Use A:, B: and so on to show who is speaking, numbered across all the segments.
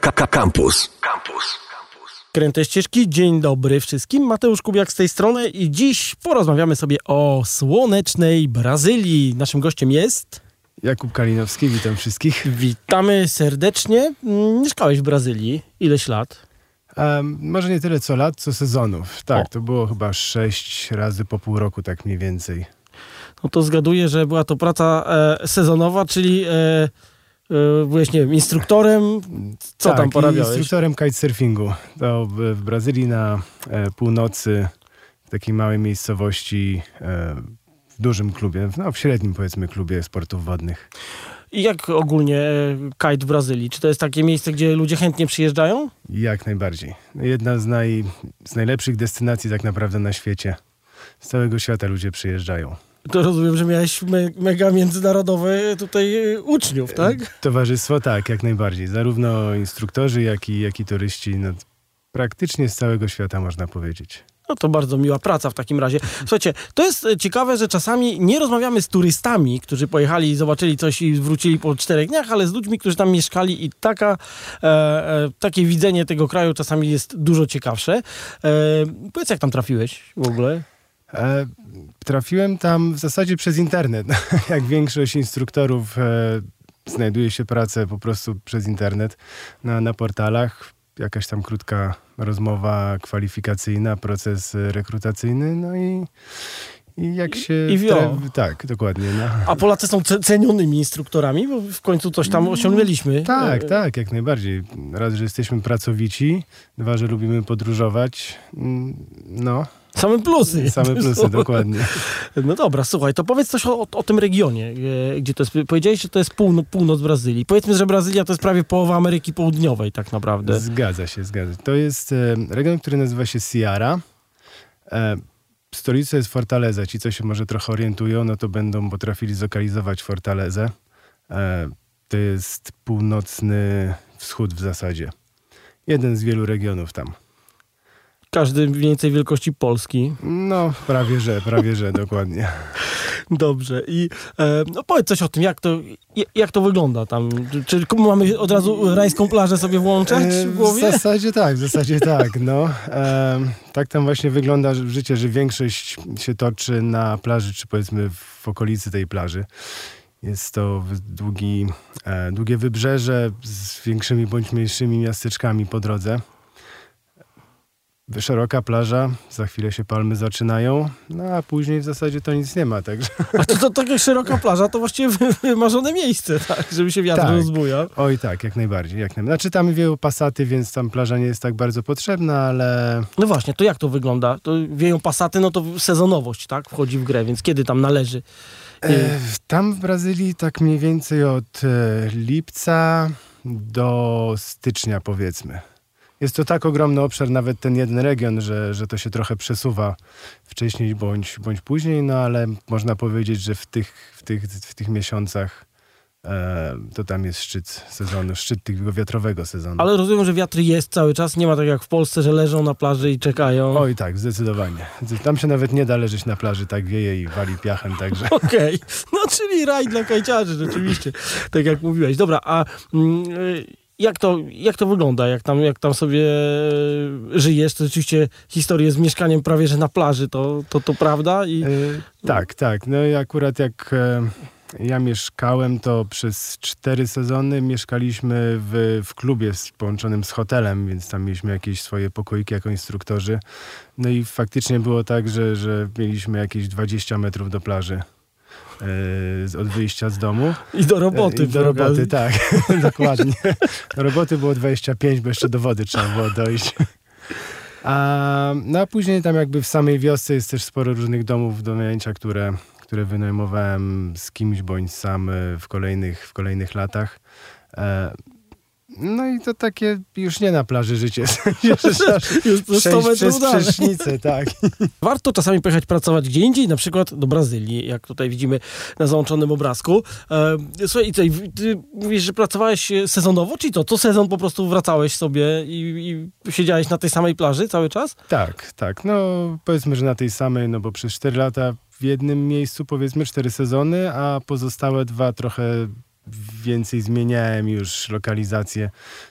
A: Campus. Campus.
B: Kręte ścieżki, dzień dobry wszystkim. Mateusz Kubiak z tej strony i dziś porozmawiamy sobie o słonecznej Brazylii. Naszym gościem jest...
C: Jakub Kalinowski, witam wszystkich.
B: Witamy serdecznie. Mm, Mieszkałeś w Brazylii. Ileś lat?
C: Um, może nie tyle co lat, co sezonów. Tak,
B: O.
C: to było chyba sześć razy po pół roku, tak mniej więcej.
B: No to zgaduję, że była to praca e, sezonowa, czyli e, byłeś, nie wiem, instruktorem. Co
C: tak,
B: tam porabiałeś?
C: instruktorem kitesurfingu. To w, w Brazylii na e, północy, w takiej małej miejscowości, e, w dużym klubie, no w średnim powiedzmy klubie sportów wodnych.
B: I jak ogólnie e, kite w Brazylii? Czy to jest takie miejsce, gdzie ludzie chętnie przyjeżdżają?
C: Jak najbardziej. Jedna z, naj, z najlepszych destynacji tak naprawdę na świecie. Z całego świata ludzie przyjeżdżają.
B: To rozumiem, że miałeś me, mega międzynarodowe tutaj e, uczniów, tak?
C: Towarzystwo tak, jak najbardziej. Zarówno instruktorzy, jak i, jak i turyści. No, praktycznie z całego świata można powiedzieć.
B: No to bardzo miła praca w takim razie. Słuchajcie, to jest e, ciekawe, że czasami nie rozmawiamy z turystami, którzy pojechali i zobaczyli coś i wrócili po czterech dniach, ale z ludźmi, którzy tam mieszkali i taka, e, e, takie widzenie tego kraju czasami jest dużo ciekawsze. E, powiedz, jak tam trafiłeś w ogóle?
C: E, trafiłem tam w zasadzie przez internet. jak większość instruktorów e, znajduje się pracę po prostu przez internet na, na portalach. Jakaś tam krótka rozmowa kwalifikacyjna, proces rekrutacyjny, no i, i jak się...
B: i wio.
C: Tak, dokładnie. No.
B: A Polacy są ce- cenionymi instruktorami, bo w końcu coś tam osiągnęliśmy.
C: Tak,
B: E,
C: tak, jak najbardziej. Raz, że jesteśmy pracowici, dwa, że lubimy podróżować. Mm, No,
B: Same plusy.
C: same plusy, dokładnie.
B: No dobra, słuchaj, to powiedz coś o, o, tym regionie, e, gdzie to jest. Powiedziałeś, że to jest półno, północ Brazylii. Powiedzmy, że Brazylia to jest prawie połowa Ameryki Południowej tak naprawdę.
C: Zgadza się, zgadza się. To jest e, region, który nazywa się Ceará. E, stolica jest Fortaleza. Ci, co się może trochę orientują, no to będą potrafili zlokalizować Fortalezę. To jest północny wschód w zasadzie. Jeden z wielu regionów tam.
B: Każdy mniej więcej wielkości Polski.
C: No, prawie że, prawie że, dokładnie.
B: Dobrze. I e, no powiedz coś o tym, jak to, jak- to wygląda tam. Czy, mamy od razu rajską plażę sobie włączać
C: E,
B: w głowie?
C: W zasadzie tak, w zasadzie tak. No. Em, tak tam właśnie wygląda życie, że większość się toczy na plaży, czy powiedzmy w okolicy tej plaży. Jest to długi, e, długie wybrzeże z większymi bądź mniejszymi miasteczkami po drodze. Szeroka plaża, za chwilę się palmy zaczynają, no a później w zasadzie to nic nie ma, także...
B: A to, to taka szeroka plaża to właściwie wy- wymarzone miejsce, tak? Żeby się wiatr
C: Tak.
B: rozbujał.
C: Oj tak, jak najbardziej. Jak najbardziej. Znaczy tam wieją pasaty, więc tam plaża nie jest tak bardzo potrzebna, ale
B: No właśnie, to jak to wygląda? To wieją pasaty, no to sezonowość, tak? Wchodzi w grę, więc kiedy tam należy?
C: E, tam w Brazylii tak mniej więcej od e, lipca do stycznia powiedzmy. Jest to tak ogromny obszar, nawet ten jeden region, że, że to się trochę przesuwa wcześniej bądź, bądź później, no ale można powiedzieć, że w tych, w tych, w tych miesiącach e, to tam jest szczyt sezonu, szczyt tego wiatrowego sezonu.
B: Ale rozumiem, że wiatr jest cały czas, nie ma tak jak w Polsce, że leżą na plaży i czekają.
C: Oj tak, zdecydowanie. Tam się nawet nie da leżeć na plaży, tak wieje i wali piachem, także...
B: Okej, no czyli raj dla kajciarzy, rzeczywiście, tak jak mówiłeś. Dobra, a mm, y, jak to, jak to wygląda, jak tam, jak tam sobie żyjesz? To rzeczywiście historię z mieszkaniem prawie że na plaży, to, to, to prawda? I
C: E, tak, tak. No i akurat jak e, ja mieszkałem, to przez cztery sezony mieszkaliśmy w, w klubie połączonym z hotelem, więc tam mieliśmy jakieś swoje pokoiki jako instruktorzy. No i faktycznie było tak, że, że mieliśmy jakieś 20 metrów do plaży. E, Od wyjścia z domu.
B: I do roboty.
C: I do roboty, tak, dokładnie. Do roboty było 25, bo jeszcze do wody trzeba było dojść. A, no a później tam jakby w samej wiosce jest też sporo różnych domów do wynajęcia, które, które wynajmowałem z kimś bądź sam e, w kolejnych, w kolejnych latach. No i to takie już nie na plaży życie. Już
B: przez 100
C: Przejść
B: metrów
C: przez tak.
B: Warto czasami pojechać pracować gdzie indziej, na przykład do Brazylii, jak tutaj widzimy na załączonym obrazku. E, słuchaj, i ty mówisz, że pracowałeś e, sezonowo, czy to? Co sezon po prostu wracałeś sobie i, i siedziałeś na tej samej plaży cały czas?
C: Tak, tak. No powiedzmy, że na tej samej, no bo przez 4 lata w jednym miejscu, powiedzmy 4 sezony, a pozostałe dwa trochę więcej zmieniałem już lokalizację,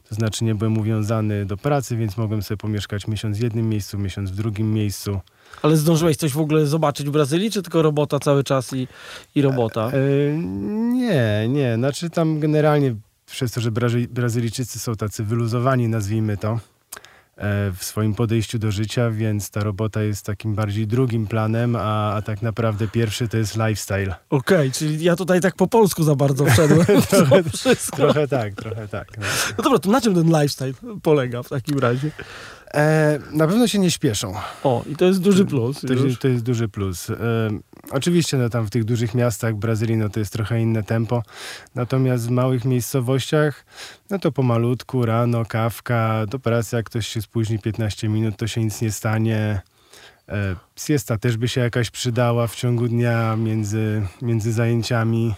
C: to znaczy nie byłem uwiązany do pracy, więc mogłem sobie pomieszkać miesiąc w jednym miejscu, miesiąc w drugim miejscu.
B: Ale zdążyłeś coś w ogóle zobaczyć w Brazylii, czy tylko robota cały czas i, i robota?
C: E, nie, nie, znaczy tam generalnie przez to, że Brazy- Brazylijczycy są tacy wyluzowani, nazwijmy to, e, w swoim podejściu do życia, więc ta robota jest takim bardziej drugim planem, a, a tak naprawdę pierwszy to jest lifestyle.
B: Okej, czyli ja tutaj tak po polsku za bardzo wszedłem. w to wszystko.
C: Trochę tak, trochę tak. No.
B: No dobra, to na czym ten lifestyle polega w takim razie?
C: E, na pewno się nie śpieszą.
B: O, i to jest duży plus.
C: To, jest- to jest duży plus. E, oczywiście no, tam w tych dużych miastach Brazylii no, to jest trochę inne tempo, natomiast w małych miejscowościach no to pomalutku, rano, kawka, do pracy jak ktoś się spóźni 15 minut, to się nic nie stanie. E, siesta też by się jakaś przydała w ciągu dnia między, między zajęciami.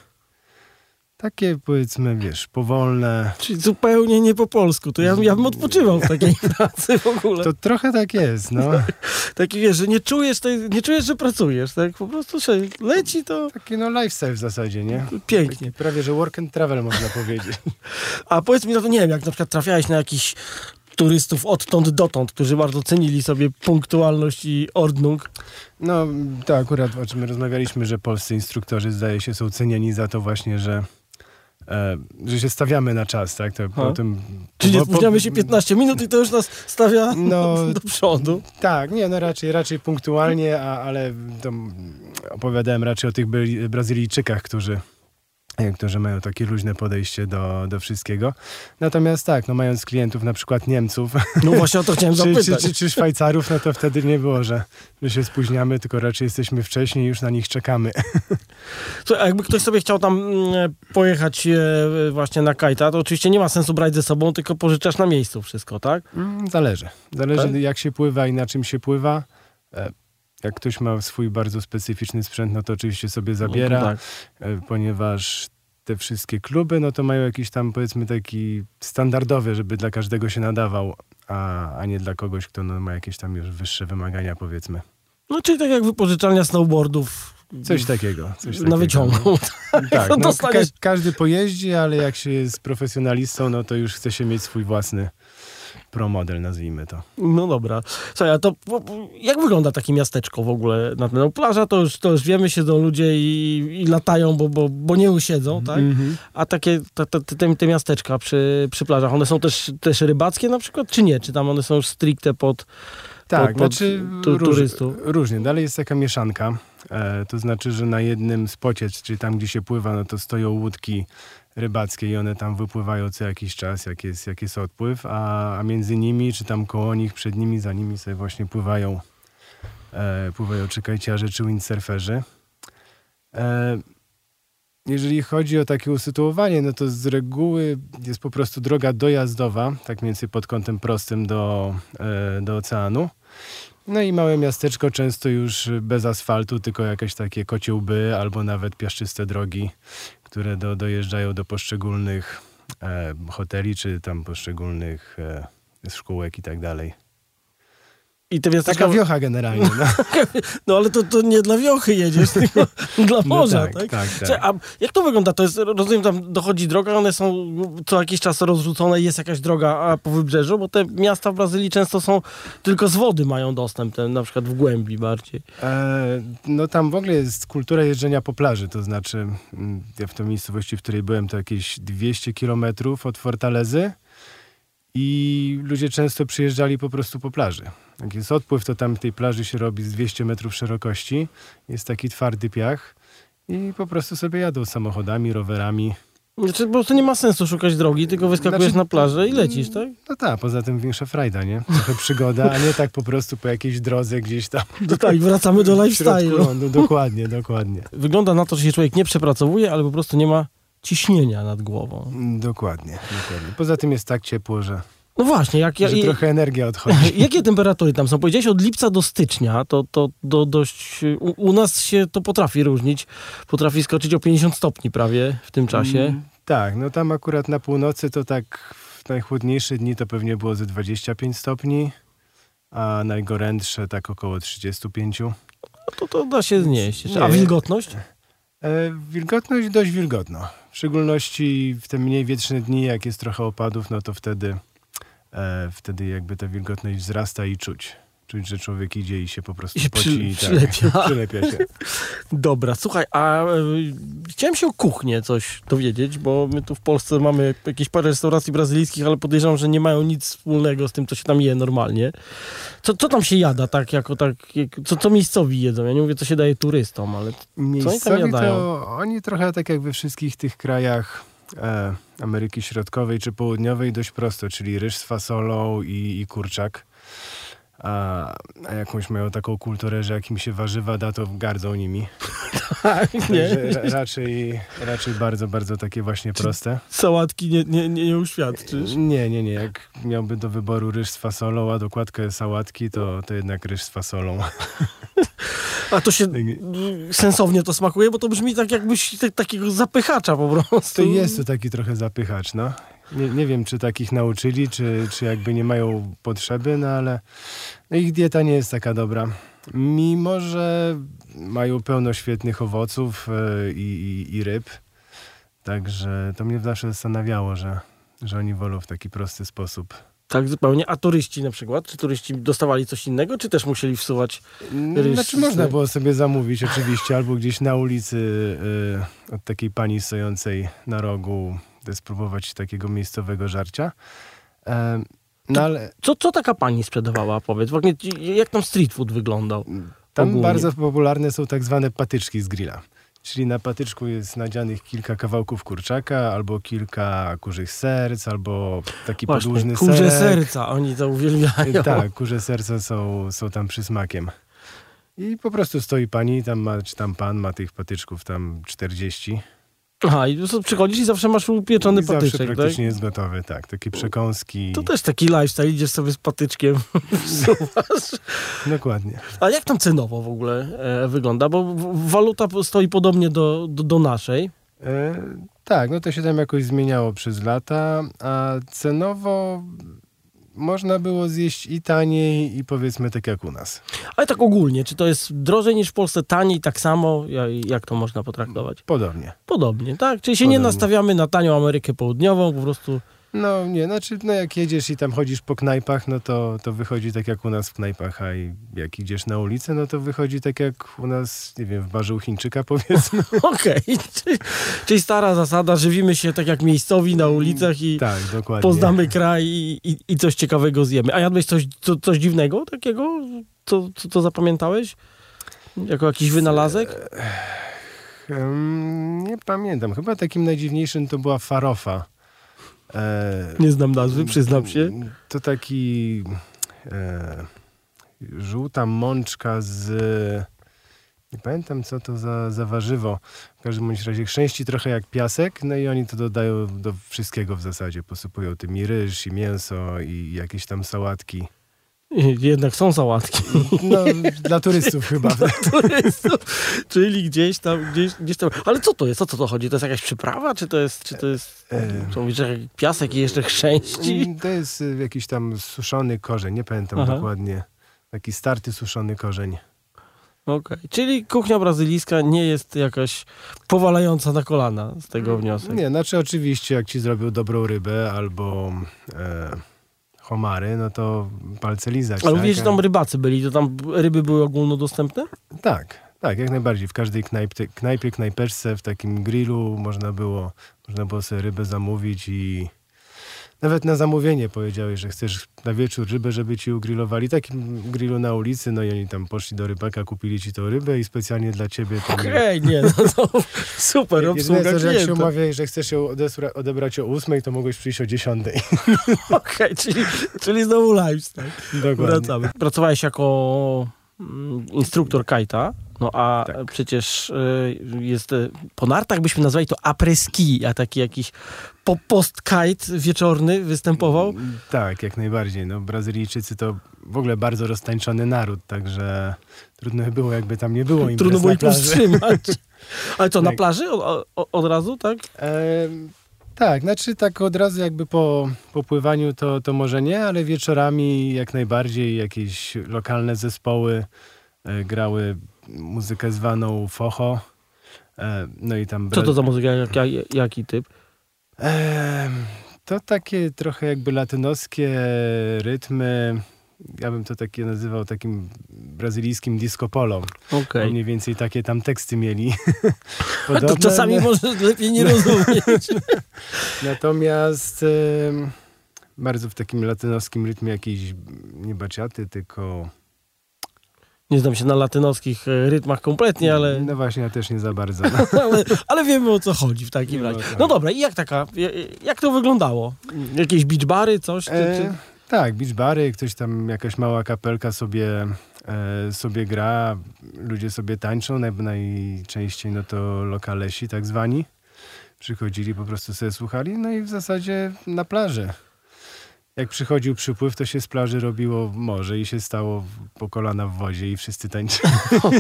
C: Takie powiedzmy, wiesz, powolne.
B: Czyli zupełnie nie po polsku. To ja, ja bym odpoczywał w takiej pracy w ogóle.
C: To trochę tak jest, no.
B: Taki wiesz, że nie czujesz, tej, nie czujesz, że pracujesz, tak? Po prostu się leci to
C: Taki no lifestyle w zasadzie, nie?
B: pięknie.
C: Prawie, że work and travel można powiedzieć.
B: A powiedz mi, no to nie wiem, jak na przykład trafiałeś na jakichś turystów odtąd dotąd, którzy bardzo cenili sobie punktualność i ordnung.
C: No, to akurat o czym rozmawialiśmy, że polscy instruktorzy zdaje się są cenieni za to właśnie, że, e, że się stawiamy na czas, tak? To po tym,
B: Czyli nie spóźniamy się 15 minut i to już nas stawia
C: No,
B: do przodu.
C: Tak, nie, no raczej, raczej punktualnie, a, ale to opowiadałem raczej o tych Brazylijczykach, którzy, którzy mają takie luźne podejście do, do wszystkiego. Natomiast tak, no mając klientów na przykład Niemców,
B: No właśnie o to chciałem
C: czy, czy,
B: zapytać.
C: czy, czy Szwajcarów, no to wtedy nie było, że, że się spóźniamy, tylko raczej jesteśmy wcześniej i już na nich czekamy.
B: Słuchaj, a jakby ktoś sobie chciał tam mm, pojechać e, właśnie na kajta, to oczywiście nie ma sensu brać ze sobą, tylko pożyczasz na miejscu wszystko, tak?
C: Mm, Zależy. Zależy
B: Tak?
C: jak się pływa i na czym się pływa. Jak ktoś ma swój bardzo specyficzny sprzęt, no to oczywiście sobie zabiera,
B: No, tak.
C: e, ponieważ te wszystkie kluby, no to mają jakiś tam powiedzmy taki standardowy, żeby dla każdego się nadawał, a, a nie dla kogoś, kto no, ma jakieś tam już wyższe wymagania powiedzmy.
B: No czyli tak jak wypożyczalnia snowboardów.
C: Coś takiego. Coś
B: na
C: takiego.
B: wyciągu.
C: Tak,
B: No
C: ka- każdy pojeździ, ale jak się jest profesjonalistą, no to już chce się mieć swój własny promodel, nazwijmy to.
B: No dobra. Słuchaj, a to jak wygląda takie miasteczko w ogóle? Na no, plaża to już, to już wiemy, siedzą ludzie i, i latają, bo, bo, bo nie usiedzą, tak?
C: Mhm.
B: A takie te, te, te, te miasteczka przy, przy plażach, one są też, też rybackie na przykład, czy nie? Czy tam one są stricte pod...
C: Tak,
B: pod- pod
C: znaczy
B: tu-
C: róż,
B: turystów.
C: różnie. Dalej jest taka mieszanka. E, to znaczy, że na jednym spocie, czyli tam, gdzie się pływa, no to stoją łódki rybackie i one tam wypływają co jakiś czas, jak jest, jak jest odpływ, a, a między nimi, czy tam koło nich, przed nimi, za nimi sobie właśnie pływają, e, pływają czy kajciarze, czy windsurferzy. E, jeżeli chodzi o takie usytuowanie, no to z reguły jest po prostu droga dojazdowa, tak mniej więcej pod kątem prostym do, e, do oceanu. No i małe miasteczko często już bez asfaltu, tylko jakieś takie kociełby albo nawet piaszczyste drogi, które do, dojeżdżają do poszczególnych e, hoteli czy tam poszczególnych e, szkółek i tak dalej.
B: I te miasteczka...
C: Taka wiocha generalnie. No,
B: No ale to, to nie dla wiochy jedziesz, tylko dla
C: no
B: morza,
C: tak,
B: tak?
C: tak, tak.
B: Słuchaj, A jak to wygląda? To jest, rozumiem, tam dochodzi droga, one są co jakiś czas rozrzucone, jest jakaś droga po wybrzeżu, bo te miasta w Brazylii często są, tylko z wody mają dostęp, te, na przykład w głębi bardziej.
C: E, no tam w ogóle jest kultura jeżdżenia po plaży, to znaczy mm, ja w tej miejscowości, w której byłem, to jakieś 200 kilometrów od Fortalezy i ludzie często przyjeżdżali po prostu po plaży. Jak jest odpływ, to tam tej plaży się robi z 200 metrów szerokości, jest taki twardy piach i po prostu sobie jadą samochodami, rowerami.
B: Znaczy, po prostu nie ma sensu szukać drogi, tylko wyskakujesz
C: Znaczy,
B: na plażę i lecisz, tak?
C: No tak, poza tym większa frajda, nie? Trochę przygoda, a nie tak po prostu po jakiejś drodze gdzieś tam
B: No tak, wracamy do
C: środku
B: lifestyle'u.
C: lądu. Dokładnie, dokładnie.
B: Wygląda na to, że się człowiek nie przepracowuje, ale po prostu nie ma ciśnienia nad głową.
C: Dokładnie, dokładnie. Poza tym jest tak ciepło, że
B: No właśnie, jak ja,
C: że trochę energia odchodzi.
B: Jakie temperatury tam są? Powiedziałeś od lipca do stycznia, to, to, to dość... U, u nas się to potrafi różnić. Potrafi skoczyć o 50 stopni prawie w tym czasie.
C: Mm, Tak, no tam akurat na północy to tak w najchłodniejsze dni to pewnie było ze 25 stopni, a najgorętsze tak około 35.
B: No to, to da się znieść. A
C: Nie.
B: wilgotność?
C: E, wilgotność dość wilgotno. W szczególności w te mniej wietrzne dni, jak jest trochę opadów, no to wtedy, wtedy jakby ta wilgotność wzrasta i czuć. Czuć, że człowiek idzie i się po prostu
B: I
C: poci.
B: przy-
C: i
B: przylepia.
C: Tak, przylepia się.
B: Dobra, słuchaj, a e, chciałem się o kuchnię coś dowiedzieć, bo my tu w Polsce mamy jakieś parę restauracji brazylijskich, ale podejrzewam, że nie mają nic wspólnego z tym, co się tam je normalnie. Co, co tam się jada tak, jako tak, jak, co, co miejscowi jedzą? Ja nie mówię, co się daje turystom, ale
C: Miejscowi
B: jadają?
C: to oni trochę tak jak we wszystkich tych krajach e, Ameryki Środkowej czy Południowej dość prosto, czyli ryż z fasolą i, i kurczak. A, a jakąś mają taką kulturę, że jak im się warzywa da, to gardzą nimi.
B: tak, nie,
C: Także raczej, raczej bardzo, bardzo takie właśnie proste.
B: sałatki nie, nie, nie, uświadczysz.
C: Nie, nie, nie. Jak miałby do wyboru ryż z fasolą, a dokładkę sałatki, to, to jednak ryż z fasolą.
B: A to się sensownie to smakuje, bo to brzmi tak jakbyś tak, takiego zapychacza po prostu.
C: To jest to taki trochę zapychacz, no. Nie, nie wiem, czy takich nauczyli, czy, czy jakby nie mają potrzeby, no ale ich dieta nie jest taka dobra. Mimo, że mają pełno świetnych owoców e, i, i, i ryb. Także to mnie zawsze zastanawiało, że, że oni wolą w taki prosty sposób.
B: Tak zupełnie. A turyści na przykład? Czy turyści dostawali coś innego, czy też musieli wsuwać Ryż
C: Znaczy można było sobie zamówić oczywiście, albo gdzieś na ulicy y, od takiej pani stojącej na rogu y, spróbować takiego miejscowego żarcia. E, no ale
B: Co, co taka pani sprzedawała, powiedz? W ogóle, jak tam street food wyglądał?
C: tam
B: ogólnie?
C: bardzo popularne są tak zwane patyczki z grilla. Czyli na patyczku jest nadzianych kilka kawałków kurczaka, albo kilka kurzych serc, albo taki
B: Właśnie,
C: podłużny
B: kurze
C: serek.
B: serca, oni to uwielbiają.
C: Tak, kurze serca są, są tam przysmakiem. I po prostu stoi pani, tam ma, czy tam pan ma tych patyczków tam 40.
B: Aha, i przychodzisz i zawsze masz upieczony
C: I zawsze
B: patyczek, tak?
C: praktycznie jest gotowy, tak. Takie przekąski.
B: To też taki lifestyle, idziesz sobie z patyczkiem.
C: Dokładnie.
B: A jak tam cenowo w ogóle e, wygląda? Bo waluta stoi podobnie do, do, do naszej.
C: E, tak, no to się tam jakoś zmieniało przez lata, a cenowo można było zjeść i taniej, i powiedzmy tak jak u nas.
B: Ale tak ogólnie, czy to jest drożej niż w Polsce, taniej, tak samo? Ja- Jak to można potraktować?
C: Podobnie.
B: Podobnie, tak? Czyli się nie
C: Podobnie.
B: nastawiamy na tanią Amerykę Południową, po prostu...
C: No nie, znaczy no jak jedziesz i tam chodzisz po knajpach, no to, to wychodzi tak jak u nas w knajpach, a jak idziesz na ulicę, no to wychodzi tak jak u nas, nie wiem, w barze u Chińczyka powiedzmy.
B: Okej, czyli, czyli stara zasada, żywimy się tak jak miejscowi na ulicach i
C: tak,
B: poznamy kraj i, i, i coś ciekawego zjemy. A jadłeś coś, co, coś dziwnego takiego, co, co, co zapamiętałeś? Jako jakiś wynalazek?
C: Nie pamiętam, chyba takim najdziwniejszym to była farofa. E,
B: Nie znam nazwy, przyznam się.
C: To taki e, żółta mączka z. Nie pamiętam, co to za, za warzywo. W każdym razie chrzęści trochę jak piasek, no i oni to dodają do wszystkiego w zasadzie. Posypują tym i ryż, i mięso, i jakieś tam sałatki.
B: Jednak są sałatki.
C: No, dla turystów chyba.
B: turystów, czyli gdzieś tam, gdzieś, gdzieś tam. Ale co to jest? O co to chodzi? To jest jakaś przyprawa? Czy to jest, czy to jest co mówisz, że piasek i jeszcze chrzęści?
C: To jest y, jakiś tam suszony korzeń, nie pamiętam
B: Aha.
C: dokładnie. Taki starty suszony korzeń.
B: Okej, czyli kuchnia brazylijska nie jest jakaś powalająca na kolana z tego wniosek.
C: Nie, znaczy oczywiście jak ci zrobią dobrą rybę albo e, homary, no to palce lizać.
B: Ale
C: tak?
B: mówisz, że tam rybacy byli, to tam ryby były ogólnodostępne?
C: Tak, tak, jak najbardziej. W każdej knajpie, knajpie knajperce, w takim grillu można było, można było sobie rybę zamówić i nawet na zamówienie powiedziałeś, że chcesz na wieczór rybę, żeby ci ugrillowali. Takim grillu na ulicy, no i oni tam poszli do rybaka, kupili ci tą rybę i specjalnie dla ciebie tam...
B: Okej, nie, no to super
C: Jedyne
B: obsługa
C: to, że jak się umawiałeś, że chcesz ją odesra- odebrać o ósmej, to mogłeś przyjść o dziesiątej.
B: Okej, czyli, czyli znowu lifestyle.
C: Dokładnie.
B: Wracamy. Pracowałeś jako mm, instruktor kajta, no a
C: Tak.
B: przecież y, jest, y, po nartach byśmy nazwali to après-ski, a taki jakiś po post-kite wieczorny występował.
C: Tak, jak najbardziej. No, Brazylijczycy to w ogóle bardzo roztańczony naród, także trudno by było, jakby tam nie było imprez
B: Trudno było ich powstrzymać. Ale co, na
C: Tak.
B: plaży o, o, od razu, tak?
C: Em, tak, znaczy tak od razu jakby po, po pływaniu to, to może nie, ale wieczorami jak najbardziej jakieś lokalne zespoły e, grały muzykę zwaną focho, E, no i tam...
B: Co to za muzyka? Jak, jak, jaki typ?
C: Em, to takie trochę jakby latynoskie rytmy. Ja bym to takie nazywał takim brazylijskim disco polo.
B: Okej.
C: Mniej więcej takie tam teksty mieli.
B: To
C: Podobne,
B: czasami może lepiej nie rozumieć.
C: Natomiast bardzo w takim latynoskim rytmie jakiejś nie baciaty, tylko...
B: Nie znam się na latynoskich e, rytmach kompletnie, ale,
C: No właśnie, ja też nie za bardzo.
B: ale, ale wiemy o co chodzi w takim razie. No dobra, i jak taka, ja- jak to wyglądało? Jakieś beach bary, coś? Czy, czy...
C: E, tak, beach bary, ktoś tam, jakaś mała kapelka sobie, e, sobie gra, ludzie sobie tańczą, naj, najczęściej no to lokalesi tak zwani. Przychodzili, po prostu sobie słuchali, no i w zasadzie na plaży. Jak przychodził przypływ, to się z plaży robiło morze i się stało po kolana w wodzie i wszyscy tańczyli.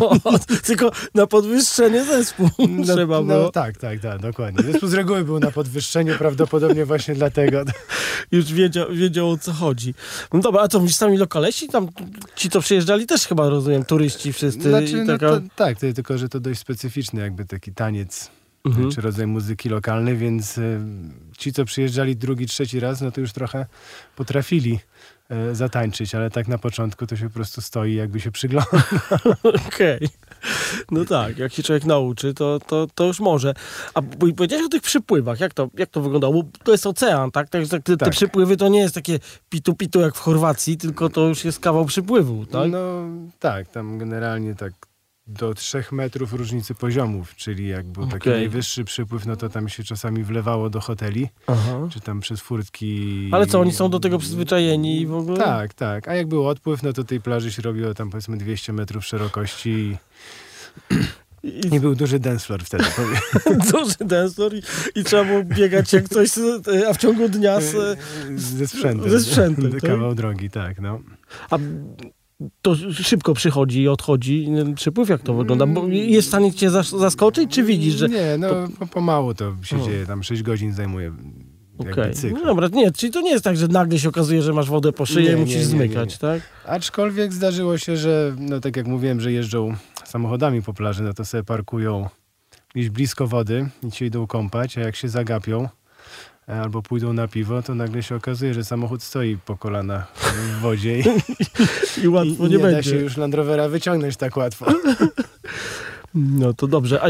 B: Tylko na podwyższenie zespół trzeba
C: no,
B: było.
C: tak, tak, tak, dokładnie. Zespół z reguły był na podwyższeniu, prawdopodobnie właśnie dlatego.
B: Już wiedział, wiedział o co chodzi. No dobra, a to mówisz sami lokalesi? Tam ci, co przyjeżdżali też chyba, rozumiem, turyści wszyscy.
C: Znaczy,
B: i
C: no
B: taka...
C: to, tak, tylko że to dość specyficzny jakby taki taniec,
B: Mhm.
C: czy rodzaj muzyki lokalnej, więc y, ci, co przyjeżdżali drugi, trzeci raz, no to już trochę potrafili y, zatańczyć, ale tak na początku to się po prostu stoi, jakby się przyglądał.
B: Okej. No tak, jak się człowiek nauczy, to, to, to już może. A powiedziałeś o tych przypływach, jak to, jak to wyglądało? Bo to jest ocean, tak te, te
C: Tak.
B: przypływy to nie jest takie pitu-pitu jak w Chorwacji, tylko to już jest kawał przypływu, tak?
C: No tak, tam generalnie tak do trzech metrów różnicy poziomów, czyli jak był taki
B: Okej.
C: najwyższy przypływ, no to tam się czasami wlewało do hoteli,
B: Aha.
C: czy tam przez furtki.
B: Ale co, oni są do tego przyzwyczajeni i w ogóle?
C: Tak, tak. A jak był odpływ, no to tej plaży się robiło tam powiedzmy 200 metrów szerokości i,
B: I,
C: i był duży dance floor wtedy.
B: duży densor i, i trzeba było biegać jak coś, z- a w ciągu dnia z,
C: Ze sprzętem.
B: Ze sprzętem, tak?
C: Kawał drogi, tak, no.
B: A to szybko przychodzi i odchodzi przypływ, jak to wygląda? Bo jest w stanie cię zas- zaskoczyć, czy widzisz, że...
C: Nie, no po, pomału to się dzieje, tam 6 godzin zajmuje
B: Okej,
C: cykl.
B: no dobra, nie, czyli to nie jest tak, że nagle się okazuje, że masz wodę po szyję i musisz
C: nie, nie,
B: zmykać,
C: nie.
B: tak?
C: Aczkolwiek zdarzyło się, że no tak jak mówiłem, że jeżdżą samochodami po plaży, no to sobie parkują gdzieś blisko wody i się idą kąpać, a jak się zagapią albo pójdą na piwo, to nagle się okazuje, że samochód stoi po kolana w wodzie i,
B: I łatwo
C: i
B: nie,
C: nie, da
B: będzie.
C: się już Land Rovera wyciągnąć tak łatwo.
B: No to dobrze. A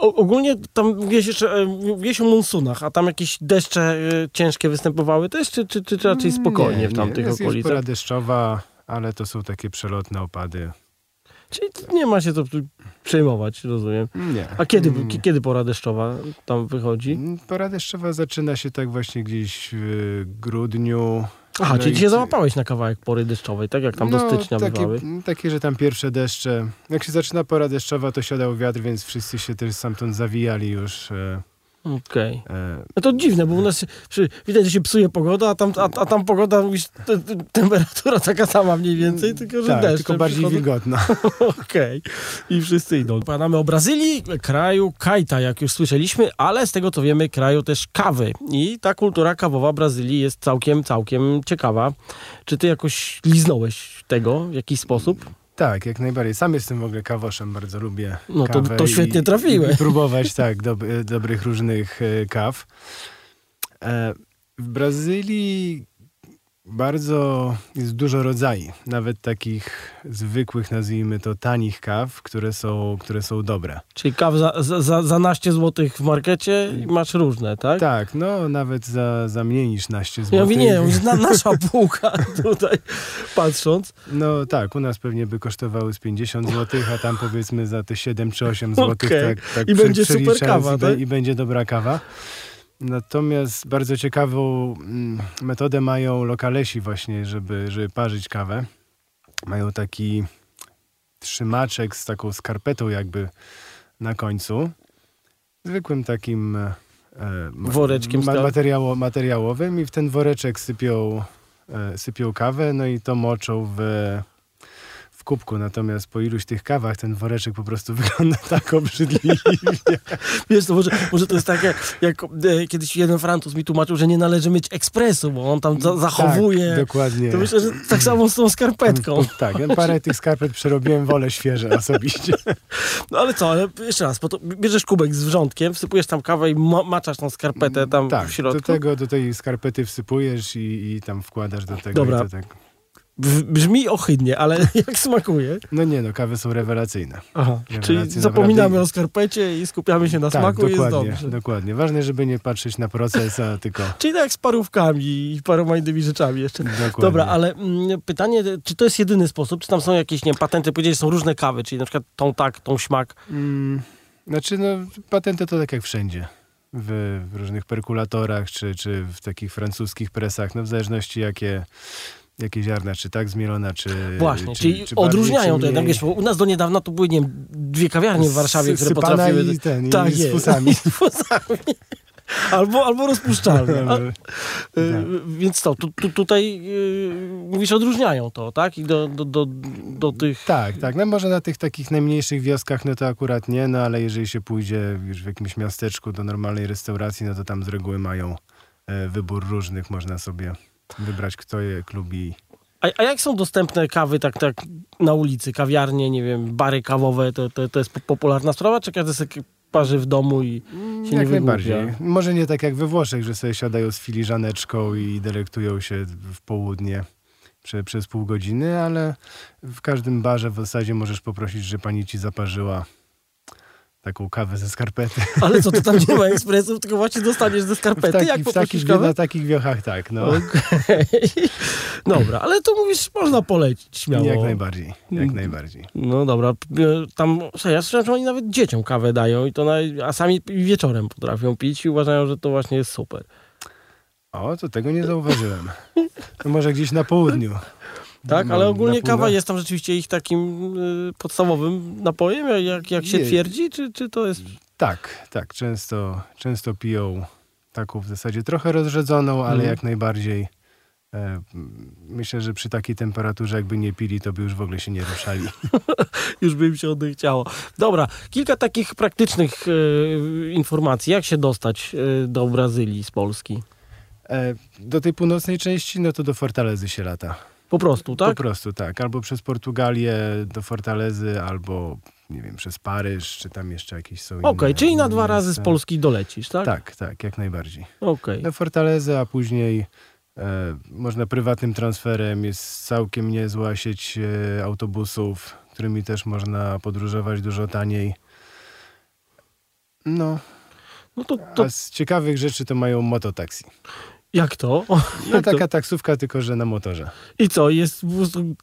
B: ogólnie tam mówiłeś jeszcze, e, mówiłeś o monsunach, a tam jakieś deszcze e, ciężkie występowały też, czy, czy, czy raczej spokojnie
C: Nie,
B: w
C: nie,
B: tamtych
C: jest, Jest
B: okolicach?
C: pora deszczowa, ale to są takie przelotne opady.
B: Czyli nie ma się to przejmować, rozumiem.
C: Nie.
B: A kiedy,
C: Mm.
B: ki- kiedy pora deszczowa tam wychodzi?
C: Pora deszczowa zaczyna się tak właśnie gdzieś w grudniu.
B: Aha,
C: No
B: czyli się załapałeś na kawałek pory deszczowej, tak jak tam do stycznia
C: takie,
B: bywały.
C: takie, że tam pierwsze deszcze. Jak się zaczyna pora deszczowa, to siadał wiatr, więc wszyscy się też stamtąd zawijali już.
B: Okej.
C: e,
B: No to dziwne, bo u nas przy, widać, że się psuje pogoda, a tam, a, a tam pogoda, mówisz, te, te, temperatura taka sama mniej więcej, tylko że
C: tak,
B: deszcze
C: tylko bardziej
B: przychodzą.
C: wilgotno.
B: Okej. I wszyscy idą. Opowiadamy o Brazylii, kraju kajta, jak już słyszeliśmy, ale z tego co wiemy, kraju też kawy. I ta kultura kawowa Brazylii jest całkiem, całkiem ciekawa. Czy ty jakoś liznąłeś tego w jakiś sposób?
C: Tak, jak najbardziej. Sam jestem w ogóle kawoszem, bardzo lubię
B: No to- to świetnie
C: i-
B: trafiłeś.
C: I próbować, tak, dob dobrych różnych e, kaw. E, w Brazylii bardzo jest dużo rodzajów, nawet takich zwykłych, nazwijmy to, tanich kaw, które są, które są dobre.
B: Czyli kaw za, za, za, naście złotych w markecie i masz różne, tak?
C: Tak, no nawet za, za mniej niż naście
B: Ja
C: złotych.
B: mówię, nie, na, nasza półka tutaj patrząc.
C: No tak, u nas pewnie by kosztowały z 50 zł, a tam powiedzmy za te 7 czy 8 zł.
B: Okej.
C: Tak, tak
B: I będzie super kawa, tak?
C: I będzie dobra kawa. Natomiast bardzo ciekawą mm, metodę mają lokalesi właśnie, żeby, żeby parzyć kawę. Mają taki trzymaczek z taką skarpetą jakby na końcu. Zwykłym takim e,
B: Woreczkiem
C: ma,
B: sta-
C: materiało, materiałowym i w ten woreczek sypią, e, sypią kawę, no i to moczą w kubku, natomiast po iluś tych kawach ten woreczek po prostu wygląda tak obrzydliwie.
B: Wiesz, to może, może to jest takie, jak e, kiedyś jeden Francuz mi tłumaczył, że nie należy mieć ekspresu, bo on tam za, zachowuje.
C: Tak, dokładnie.
B: To myślę, że tak samo z tą skarpetką.
C: Tak, ja parę tych skarpet przerobiłem, wolę świeże osobiście.
B: No ale co, ale jeszcze raz, bo to bierzesz kubek z wrzątkiem, wsypujesz tam kawę i ma maczasz tą skarpetę tam
C: tak,
B: w środku.
C: do tego, do tej skarpety wsypujesz i, i tam wkładasz do tego.
B: Dobra.
C: I to tak.
B: Brzmi ohydnie, ale jak smakuje?
C: No nie no, kawy są rewelacyjne.
B: Aha, czyli zapominamy o skarpecie i skupiamy się na
C: tak,
B: smaku i jest
C: dokładnie,
B: dobrze.
C: dokładnie. Ważne, żeby nie patrzeć na proces, a tylko...
B: Czyli tak jak z parówkami i paroma innymi rzeczami jeszcze.
C: Dokładnie.
B: Dobra, ale mm, pytanie, czy to jest jedyny sposób, czy tam są jakieś, nie wiem, patenty, powiedziałeś, są różne kawy, czyli na przykład tą tak, tą śmak.
C: Mm, znaczy, no, patenty to tak jak wszędzie. W, w różnych perkulatorach, czy, czy w takich francuskich presach, no w zależności jakie, jakie ziarna, czy tak zmielona, czy
B: Właśnie,
C: czy,
B: czyli
C: czy bardziej,
B: odróżniają
C: czy
B: to jednak, u nas do niedawna to były, nie wiem, dwie kawiarnie w Warszawie, które potrafiły...
C: i ten, i
B: tak
C: z
B: jest.
C: fusami.
B: Z fusami. Albo, albo rozpuszczalne. A, y,
C: Tak.
B: Więc to, tu, tu, tutaj y, mówisz, odróżniają to, tak? I do, do, do, do tych...
C: Tak, tak. No może na tych takich najmniejszych wioskach, no to akurat nie, no ale jeżeli się pójdzie już w jakimś miasteczku do normalnej restauracji, no to tam z reguły mają e, wybór różnych, można sobie wybrać, kto je lubi.
B: A, a jak są dostępne kawy tak, tak na ulicy, kawiarnie, nie wiem, bary kawowe, to, to, to jest po- popularna sprawa, czy każdy sobie parzy w domu i się nie
C: Jak
B: wygłupia?
C: najbardziej. Może nie tak jak we Włoszech, że sobie siadają z filiżaneczką i delektują się w południe prze, przez pół godziny, ale w każdym barze w zasadzie możesz poprosić, że pani ci zaparzyła taką kawę ze skarpety.
B: Ale co, to tam nie ma ekspresów, tylko właśnie dostaniesz ze
C: W,
B: skarpety,
C: taki,
B: jak
C: w takich,
B: kawę?
C: na takich wiochach tak, no.
B: Okej. Dobra, ale to mówisz, można polecić śmiało.
C: Jak najbardziej, jak najbardziej.
B: No dobra, p- tam, ja słyszałem, że oni nawet dzieciom kawę dają, i to na, a sami wieczorem potrafią pić i uważają, że to właśnie jest super.
C: O, to tego nie zauważyłem. To może gdzieś na południu.
B: Tak,
C: No,
B: ale ogólnie kawa jest tam rzeczywiście ich takim y, podstawowym napojem, jak, jak się twierdzi, czy, czy to jest...
C: Tak, tak. Często, często piją taką w zasadzie trochę rozrzedzoną, ale
B: Mhm.
C: jak najbardziej. E, myślę, że przy takiej temperaturze, jakby nie pili, to by już w ogóle się nie ruszali.
B: Już by im się odechciało. Dobra, kilka takich praktycznych y, informacji. Jak się dostać y, do Brazylii z Polski?
C: E, do tej północnej części, no to do Fortalezy się lata.
B: Po prostu, tak?
C: Po prostu tak. Albo przez Portugalię do Fortalezy, albo nie wiem, przez Paryż, czy tam jeszcze jakieś są
B: Okej,
C: inne
B: czyli na dwa
C: miejsca.
B: razy z Polski dolecisz, tak?
C: Tak, tak, jak najbardziej.
B: Okej.
C: na Fortalezę, a później e, można prywatnym transferem. Jest całkiem niezła sieć e, autobusów, którymi też można podróżować dużo taniej. No,
B: No to, to
C: a z ciekawych rzeczy to mają mototaksi.
B: Jak to?
C: No
B: Jak to?
C: taka taksówka, tylko że na motorze.
B: I co, jest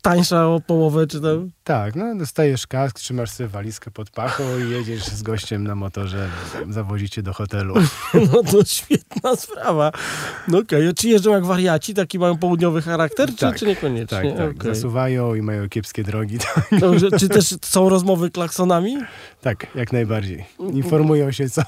B: tańsza o połowę, czy tam...
C: Tak, no dostajesz kask, trzymasz sobie walizkę pod pachą i jedziesz z gościem na motorze, zawozicie do hotelu.
B: No to świetna sprawa. No okej, a czy jeżdżą jak wariaci, taki mają południowy charakter, czy,
C: Tak,
B: czy niekoniecznie?
C: Tak, tak,
B: Okej.
C: zasuwają i mają kiepskie drogi.
B: Dobrze, czy też są rozmowy klaksonami?
C: Tak, jak najbardziej. Informują się, co,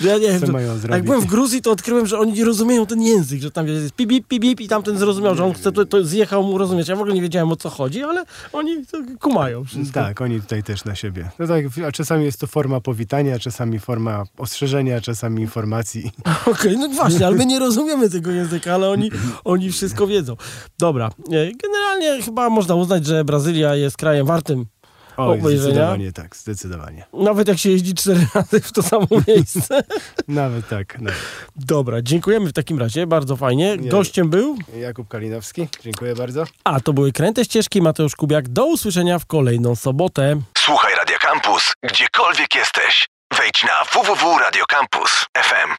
B: Ja nie
C: co mają
B: jak
C: zrobić.
B: byłem w Gruzji, to odkryłem, że oni nie rozumieją ten język, że tam jest pip, pip, pip, pip i tamten zrozumiał, że on chce, to, to zjechał mu rozumieć. Ja w ogóle nie wiedziałem, o co chodzi, ale oni to kumają wszystko.
C: Tak, oni tutaj też na siebie. No tak, a czasami jest to forma powitania, czasami forma ostrzeżenia, czasami informacji.
B: Okej, no właśnie, ale my nie rozumiemy tego języka, ale oni, oni wszystko wiedzą. Dobra, e, generalnie chyba można uznać, że Brazylia jest krajem wartym,
C: Oj,
B: Obejrzenia?
C: zdecydowanie tak, zdecydowanie.
B: nawet jak się jeździ cztery razy w to samo miejsce.
C: Nawet tak. Nawet.
B: Dobra, dziękujemy w takim razie, bardzo fajnie.
C: Nie.
B: Gościem był,
C: Jakub Kalinowski, dziękuję bardzo.
B: a to były Kręte Ścieżki, Mateusz Kubiak. Do usłyszenia w kolejną sobotę.
A: Słuchaj Radio Campus, gdziekolwiek jesteś. Wejdź na www.radiocampus.fm.